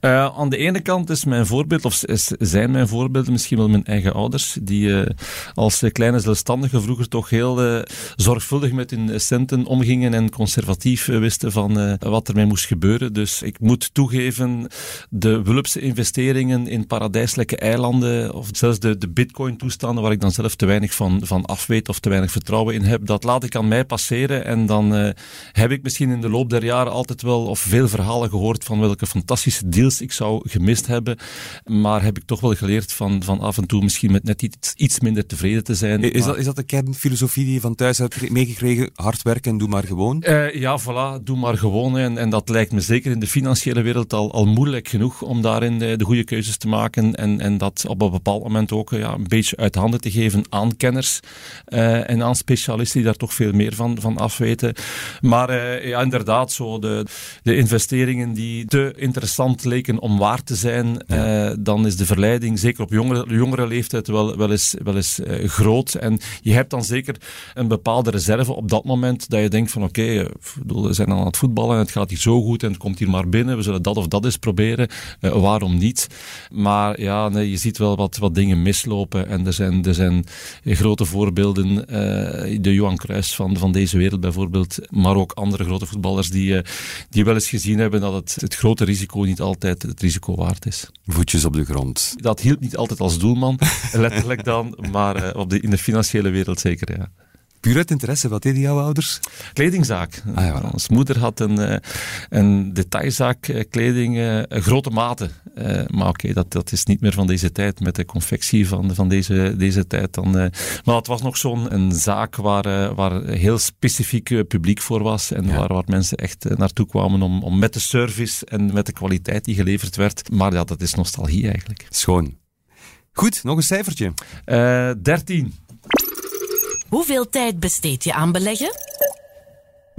Uh, aan de ene kant is mijn voorbeeld, of zijn mijn voorbeelden misschien wel mijn eigen ouders, die uh, als kleine zelfstandigen vroeger toch heel uh, zorgvuldig met hun centen omgingen en conservatief wisten van wat ermee moest gebeuren. Dus ik moet toegeven, de Wulpse investeringen in paradijselijke eilanden, of zelfs de, de bitcoin-toestanden, waar ik dan zelf te weinig van, van af weet of te weinig vertrouwen in heb, dat laat ik aan mij passeren. En dan heb ik misschien in de loop der jaren altijd wel, of veel verhalen gehoord van welke fantastische ik zou gemist hebben. Maar heb ik toch wel geleerd van, van af en toe misschien met net iets, iets minder tevreden te zijn. Is, dat, is dat de kernfilosofie die je van thuis hebt meegekregen? Hard werken en doe maar gewoon? Uh, ja, voilà, doe maar gewoon. En, en dat lijkt me zeker in de financiële wereld al, al moeilijk genoeg om daarin de, de goede keuzes te maken. En, en dat op een bepaald moment ook ja, een beetje uit handen te geven aan kenners uh, en aan specialisten die daar toch veel meer van, van afweten. Maar uh, ja, inderdaad, zo de, de investeringen die te interessant om waar te zijn, ja. uh, dan is de verleiding, zeker op jongere, jongere leeftijd, wel, wel eens, wel eens uh, groot. En je hebt dan zeker een bepaalde reserve op dat moment dat je denkt van oké, okay, eh, we zijn aan het voetballen en het gaat hier zo goed en het komt hier maar binnen, we zullen dat of dat eens proberen, uh, waarom niet? Maar ja, nee, je ziet wel wat, wat dingen mislopen en er zijn, er zijn grote voorbeelden, de Johan Cruijff van, van deze wereld bijvoorbeeld, maar ook andere grote voetballers die, die wel eens gezien hebben dat het, het grote risico niet altijd het risico waard is. Voetjes op de grond. Dat hielp niet altijd als doelman, letterlijk dan, maar uh, op de, in de financiële wereld zeker, ja. Puur uit interesse, wat deden jouw ouders? Kledingzaak. Ah, ja, Ons moeder had een, uh, een detailzaak uh, kleding, uh, grote maten. maar oké, okay, dat, dat is niet meer van deze tijd, met de confectie van, van deze, deze tijd. Dan, maar het was nog zo'n een zaak waar, waar heel specifiek publiek voor was en ja. waar, waar mensen echt naartoe kwamen om, om met de service en met de kwaliteit die geleverd werd. Maar ja, dat is nostalgie eigenlijk. Schoon. Goed, nog een cijfertje. 13. Hoeveel tijd besteed je aan beleggen?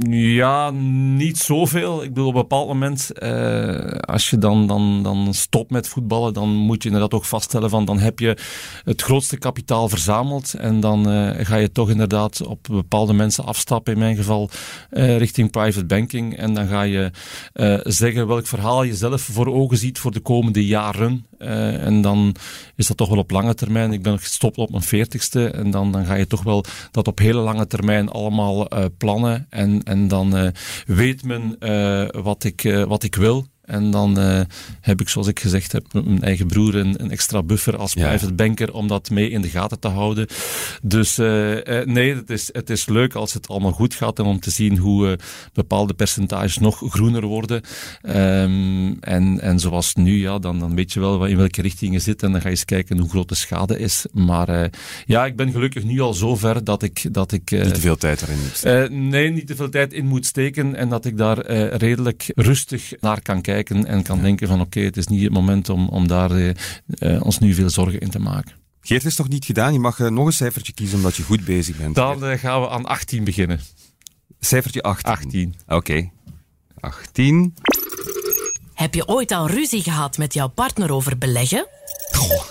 Ja, niet zoveel. Ik bedoel, op een bepaald moment, uh, als je dan, dan, dan stopt met voetballen, dan moet je inderdaad ook vaststellen van, dan heb je het grootste kapitaal verzameld en dan uh, ga je toch inderdaad op bepaalde mensen afstappen, in mijn geval, uh, richting private banking. En dan ga je zeggen welk verhaal je zelf voor ogen ziet voor de komende jaren. en dan is dat toch wel op lange termijn. Ik ben gestopt op mijn veertigste en dan, dan ga je toch wel dat op hele lange termijn allemaal plannen en en dan uh, weet men uh, wat, ik, uh, wat ik wil. En dan uh, heb ik, zoals ik gezegd heb, met mijn eigen broer een, een extra buffer als ja. private banker om dat mee in de gaten te houden. Dus uh, uh, nee, het is, het is leuk als het allemaal goed gaat en om te zien hoe bepaalde percentages nog groener worden. Um, en, en zoals nu, ja, dan, dan weet je wel in welke richting je zit en dan ga je eens kijken hoe groot de schade is. Maar ja, ik ben gelukkig nu al zo ver dat ik... Dat ik niet te veel tijd erin moet steken. nee, niet te veel tijd in moet steken en dat ik daar redelijk rustig naar kan kijken en kan denken van oké, okay, het is niet het moment om, om daar uh, uh, ons nu veel zorgen in te maken. Geert is nog niet gedaan. Je mag uh, nog een cijfertje kiezen omdat je goed bezig bent. Dan gaan we aan 18 beginnen. Cijfertje 18. 18. Oké. Okay. 18. Heb je ooit al ruzie gehad met jouw partner over beleggen? Goh,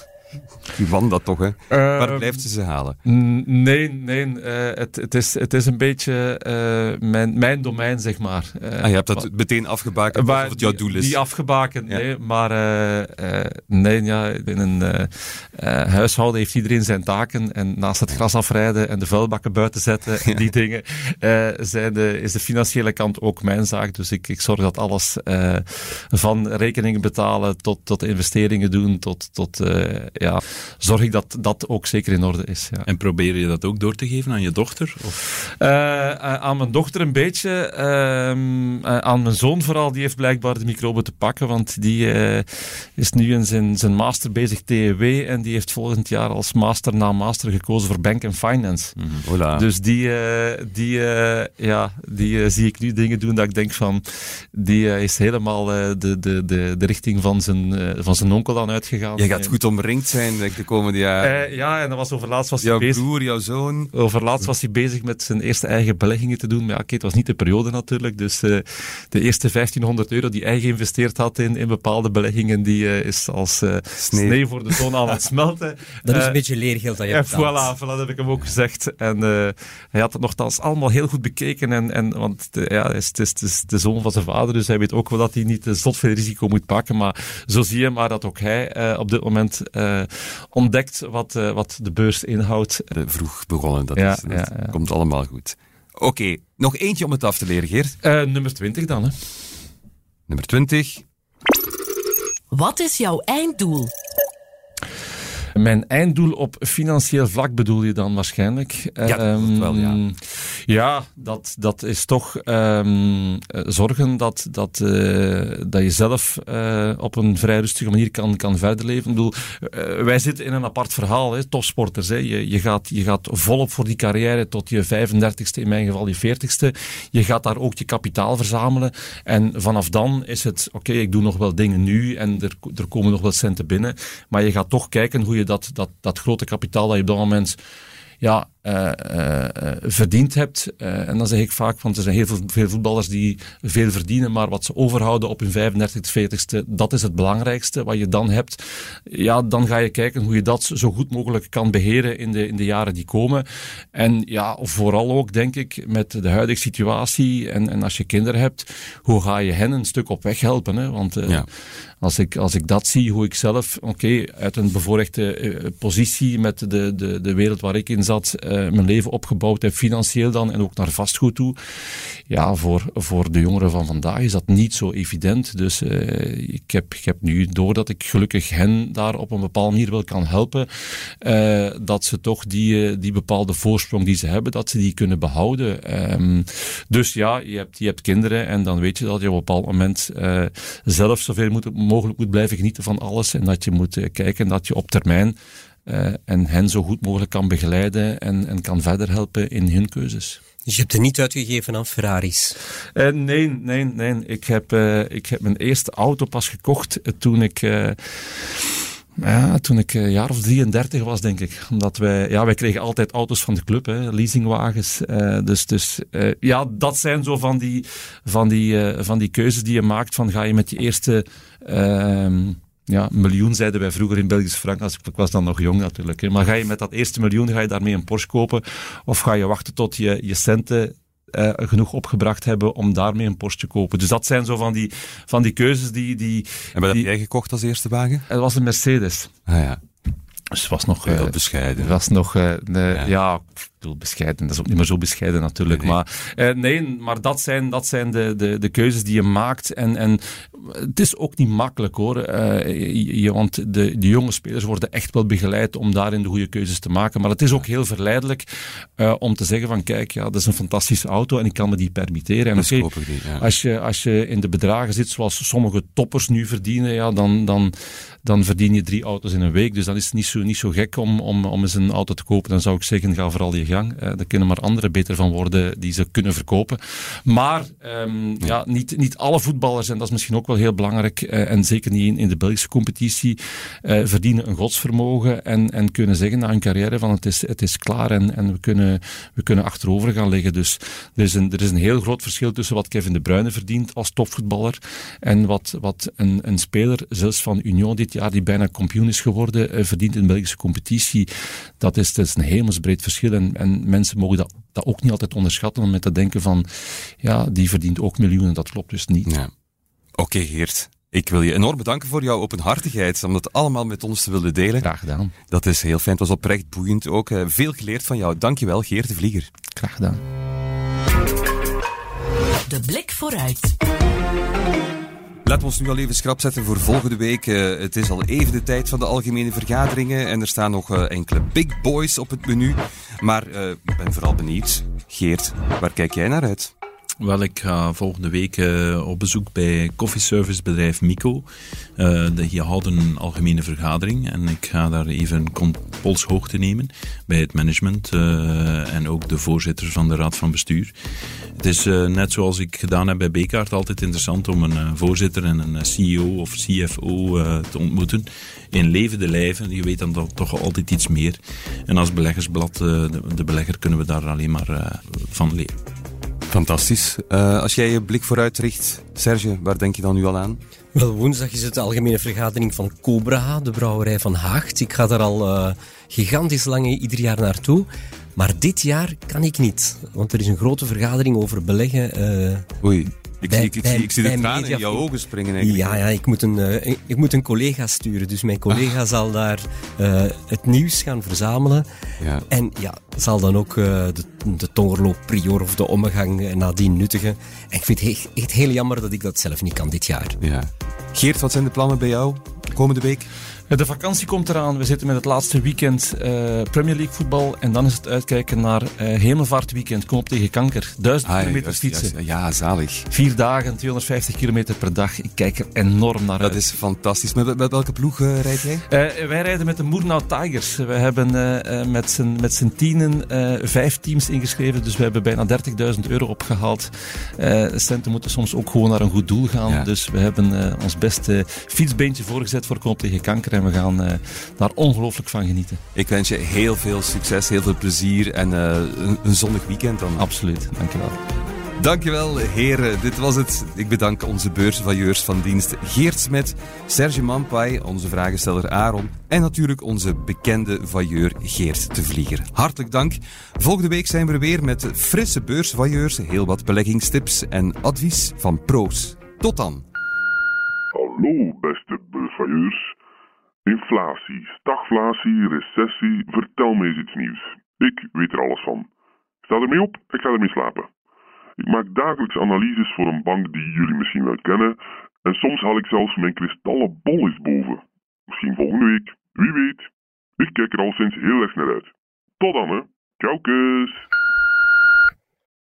Die wand dat toch, hè? Waar Ehm, blijft ze ze halen? Nee, nee. eh, het, het, is, het is een beetje eh, mijn, mijn domein, zeg maar. Eh, Ah, je hebt dat meteen afgebakend waar- alsof het jouw doel is. Die afgebakend, Ja. nee. Maar nee, ja, in een huishouden heeft iedereen zijn taken. En naast het gras afrijden en de vuilbakken buiten zetten en die dingen, zijn de, is de financiële kant ook mijn zaak. Dus ik, ik zorg dat alles van rekeningen betalen tot, tot investeringen doen, tot, tot ja, zorg ik dat dat ook zeker in orde is. Ja. En probeer je dat ook door te geven aan je dochter? Of? Eh, eh, aan mijn dochter een beetje. ehm, eh, aan mijn zoon vooral. Die heeft blijkbaar de microben te pakken. Want die is nu in zijn, zijn master bezig TEW. En die heeft volgend jaar als master na master gekozen voor Bank and Finance. Voilà. Dus die, die, ja, die zie ik nu dingen doen dat ik denk van... Die is helemaal de, de, de, de richting van zijn, van zijn onkel dan uitgegaan. Je gaat goed omringd zijn denk ik, de komende jaren. eh, ja, en dat was overlaatst was hij jouw bezig. broer, jouw zoon. Overlaatst was hij bezig met zijn eerste eigen beleggingen te doen. Maar ja, oké, het was niet de periode natuurlijk. Dus eh, de eerste 1500 euro die hij geïnvesteerd had in, in bepaalde beleggingen, die eh, is als eh, sneeuw. voor de zon aan het smelten. Dat is een beetje leergeld dat je en betaalt. voilà, voilà, dat heb ik hem ook gezegd. En eh, hij had het nogthans allemaal heel goed bekeken. En, en, want de, ja, het, is, het, is, het is de zoon van zijn vader, dus hij weet ook wel dat hij niet zot veel risico moet pakken. Maar zo zie je maar dat ook hij eh, op dit moment eh, ontdekt wat, eh, wat de beurs inhoudt. Eh, Vroeg begonnen, dat, Ja, is, dat ja, ja. komt allemaal goed. Oké, nog eentje om het af te leren, Geert. Eh, nummer 20 dan, hè. Nummer 20. Wat is jouw einddoel? Mijn einddoel op financieel vlak bedoel je dan waarschijnlijk? Ja, dat wordt wel, ja. Ja, dat, dat is toch ehm, eh, zorgen dat, dat, eh, dat je zelf eh, op een vrij rustige manier kan, kan verder leven. Ik bedoel, eh, wij zitten in een apart verhaal, hè, topsporters. Hè. Je, je, gaat, je gaat volop voor die carrière tot je 35ste, in mijn geval je 40ste. Je gaat daar ook je kapitaal verzamelen. En vanaf dan is het, oké, ik doe nog wel dingen nu en er, er komen nog wel centen binnen. Maar je gaat toch kijken hoe je dat, dat, dat grote kapitaal dat je op dat moment ja, eh, eh, eh, verdiend hebt. En dan zeg ik vaak, want er zijn heel veel, veel voetballers die veel verdienen, maar wat ze overhouden op hun 35, 40ste, dat is het belangrijkste wat je dan hebt. Ja, dan ga je kijken hoe je dat zo goed mogelijk kan beheren in de, in de jaren die komen. En ja, vooral ook, denk ik, met de huidige situatie en, en als je kinderen hebt, hoe ga je hen een stuk op weg helpen? Hè? Want Ja. als, ik, als ik dat zie, hoe ik zelf, oké, uit een bevoorrechte positie met de, de, de wereld waar ik in zat, mijn leven opgebouwd heb, financieel dan, en ook naar vastgoed toe. Ja, voor, voor de jongeren van vandaag is dat niet zo evident. Dus eh, ik, heb, ik heb nu door dat ik gelukkig hen daar op een bepaalde manier wel kan helpen, eh, dat ze toch die, eh, die bepaalde voorsprong die ze hebben, dat ze die kunnen behouden. Ehm, dus ja, je hebt, je hebt kinderen en dan weet je dat je op een bepaald moment eh, zelf zoveel mogelijk moet blijven genieten van alles en dat je moet eh, kijken dat je op termijn eh, en hen zo goed mogelijk kan begeleiden en, en kan verder helpen in hun keuzes. Dus je hebt er niet uitgegeven aan Ferraris. Eh, nee, nee, nee. Ik heb, eh, ik heb mijn eerste auto pas gekocht toen ik... ja, toen ik een jaar of 33 was, denk ik. Omdat wij, ja, wij kregen altijd auto's van de club, hè, leasingwagens. Dus dus ja, dat zijn zo van die, van, die, van die keuzes die je maakt. Van ga je met je eerste ja, miljoen, zeiden wij vroeger in Belgisch frank. Als ik, ik was dan nog jong natuurlijk. Hè. Maar ga je met dat eerste miljoen, ga je daarmee een Porsche kopen? Of ga je wachten tot je, je centen eh, genoeg opgebracht hebben om daarmee een Porsche te kopen. Dus dat zijn zo van die, van die keuzes die... die En wat heb jij gekocht als eerste wagen? Het was een Mercedes. Ah ja, Dus het was nog... heel eh, bescheiden. het was nog, eh, ja. Ik bedoel, bescheiden, dat is ook niet meer zo bescheiden natuurlijk. Nee, nee. Maar eh, nee, maar dat zijn, dat zijn de, de, de keuzes die je maakt. En, en het is ook niet makkelijk hoor. Eh, je, want de, de jonge spelers worden echt wel begeleid om daarin de goede keuzes te maken. Maar het is ook heel verleidelijk eh, om te zeggen van kijk, ja, dat is een fantastische auto en ik kan me die permitteren. En oké, ja. als je, als je in de bedragen zit zoals sommige toppers nu verdienen, ja, dan, dan, dan verdien je drie auto's in een week. Dus dan is het niet zo, niet zo gek om, om, om eens een auto te kopen. Dan zou ik zeggen, ga vooral je gang. Uh, daar kunnen maar anderen beter van worden die ze kunnen verkopen. Maar um, ja. niet, niet alle voetballers, en dat is misschien ook wel heel belangrijk, uh, en zeker niet in, in de Belgische competitie, uh, verdienen een godsvermogen en, en kunnen zeggen na hun carrière van het is, het is klaar en, en we, kunnen, we kunnen achterover gaan liggen. Dus er is, een, er is een heel groot verschil tussen wat Kevin De Bruyne verdient als topvoetballer en wat, wat een, een speler, zelfs van Union dit jaar, die bijna kampioen is geworden, verdient in de Belgische competitie. Dat is, dat is een hemelsbreed verschil en, en mensen mogen dat, dat ook niet altijd onderschatten om met te denken van, ja, die verdient ook miljoenen. Dat klopt dus niet. Ja. Oké, Geert. Ik wil je enorm bedanken voor jouw openhartigheid, om dat allemaal met ons te willen delen. Graag gedaan. Dat is heel fijn. Het was oprecht boeiend ook. Eh, veel geleerd van jou. Dankjewel, Geert de Vlieger. Graag gedaan. De blik vooruit. Laten we ons nu al even schrap zetten voor volgende week. Uh, het is al even de tijd van de algemene vergaderingen en er staan nog uh, enkele big boys op het menu. Maar uh, ik ben vooral benieuwd. Geert, waar kijk jij naar uit? Wel, ik ga volgende week uh, op bezoek bij koffieservicebedrijf Mico. Uh, die houden een algemene vergadering en ik ga daar even polshoogte nemen bij het management uh, en ook de voorzitter van de raad van bestuur. Het is net zoals ik gedaan heb bij Bekaart altijd interessant om een voorzitter en een CEO of CFO te ontmoeten in levende lijven. Je weet dan toch altijd iets meer. En als beleggersblad, de belegger, kunnen we daar alleen maar van leren. Fantastisch. Uh, als jij je blik vooruit richt, Serge, waar denk je dan nu al aan? Wel, woensdag is het de algemene vergadering van Cobra, de brouwerij van Haagt. Ik ga daar al uh, gigantisch lang ieder jaar naartoe. Maar dit jaar kan ik niet, want er is een grote vergadering over beleggen. Uh, Oei. Ik, zie, ik, ik, ik zie de tranen in jouw ogen springen. Eigenlijk. Ja, ja ik, moet een, uh, ik moet een collega sturen. Dus mijn collega ah. zal daar uh, het nieuws gaan verzamelen. Ja. En ja, zal dan ook uh, de, de tongerloop prior of de omgang nadien nuttigen. En ik vind het echt, echt heel jammer dat ik dat zelf niet kan dit jaar. Ja. Geert, wat zijn de plannen bij jou komende week? De vakantie komt eraan. We zitten met het laatste weekend uh, Premier League voetbal. En dan is het uitkijken naar uh, Hemelvaartweekend. Kom op tegen kanker. Duizend ah, kilometer fietsen. ja, zalig. Vier dagen, 250 kilometer per dag. Ik kijk er enorm naar uit. Dat is fantastisch. Met, met welke ploeg uh, rijd jij? wij rijden met de Moernau Tigers. We hebben met z'n met z'n tienen vijf teams ingeschreven. Dus we hebben bijna 30.000 euro opgehaald. centen moeten soms ook gewoon naar een goed doel gaan. Dus we hebben ons beste fietsbeentje voorgezet voor Kom op tegen kanker en we gaan uh, daar ongelooflijk van genieten. Ik wens je heel veel succes, heel veel plezier en uh, een, een, zonnig weekend dan. Absoluut, dankjewel. Dankjewel heren, dit was het. Ik bedank onze beursvailleurs van dienst Geert Smet, Serge Mampai, onze vragensteller Aaron en natuurlijk onze bekende vailleur Geert de Vlieger. Hartelijk dank. Volgende week zijn we er weer met frisse beursvailleurs, heel wat beleggingstips en advies van pro's. Tot dan. Hallo beste beursvailleurs. Inflatie, stagflatie, recessie, vertel me eens iets nieuws. Ik weet er alles van. Sta ermee op, ik ga ermee slapen. Ik maak dagelijks analyses voor een bank die jullie misschien wel kennen en soms haal ik zelfs mijn kristallen bol eens boven. Misschien volgende week, wie weet. Ik kijk er al sinds heel erg naar uit. Tot dan hè, ciao!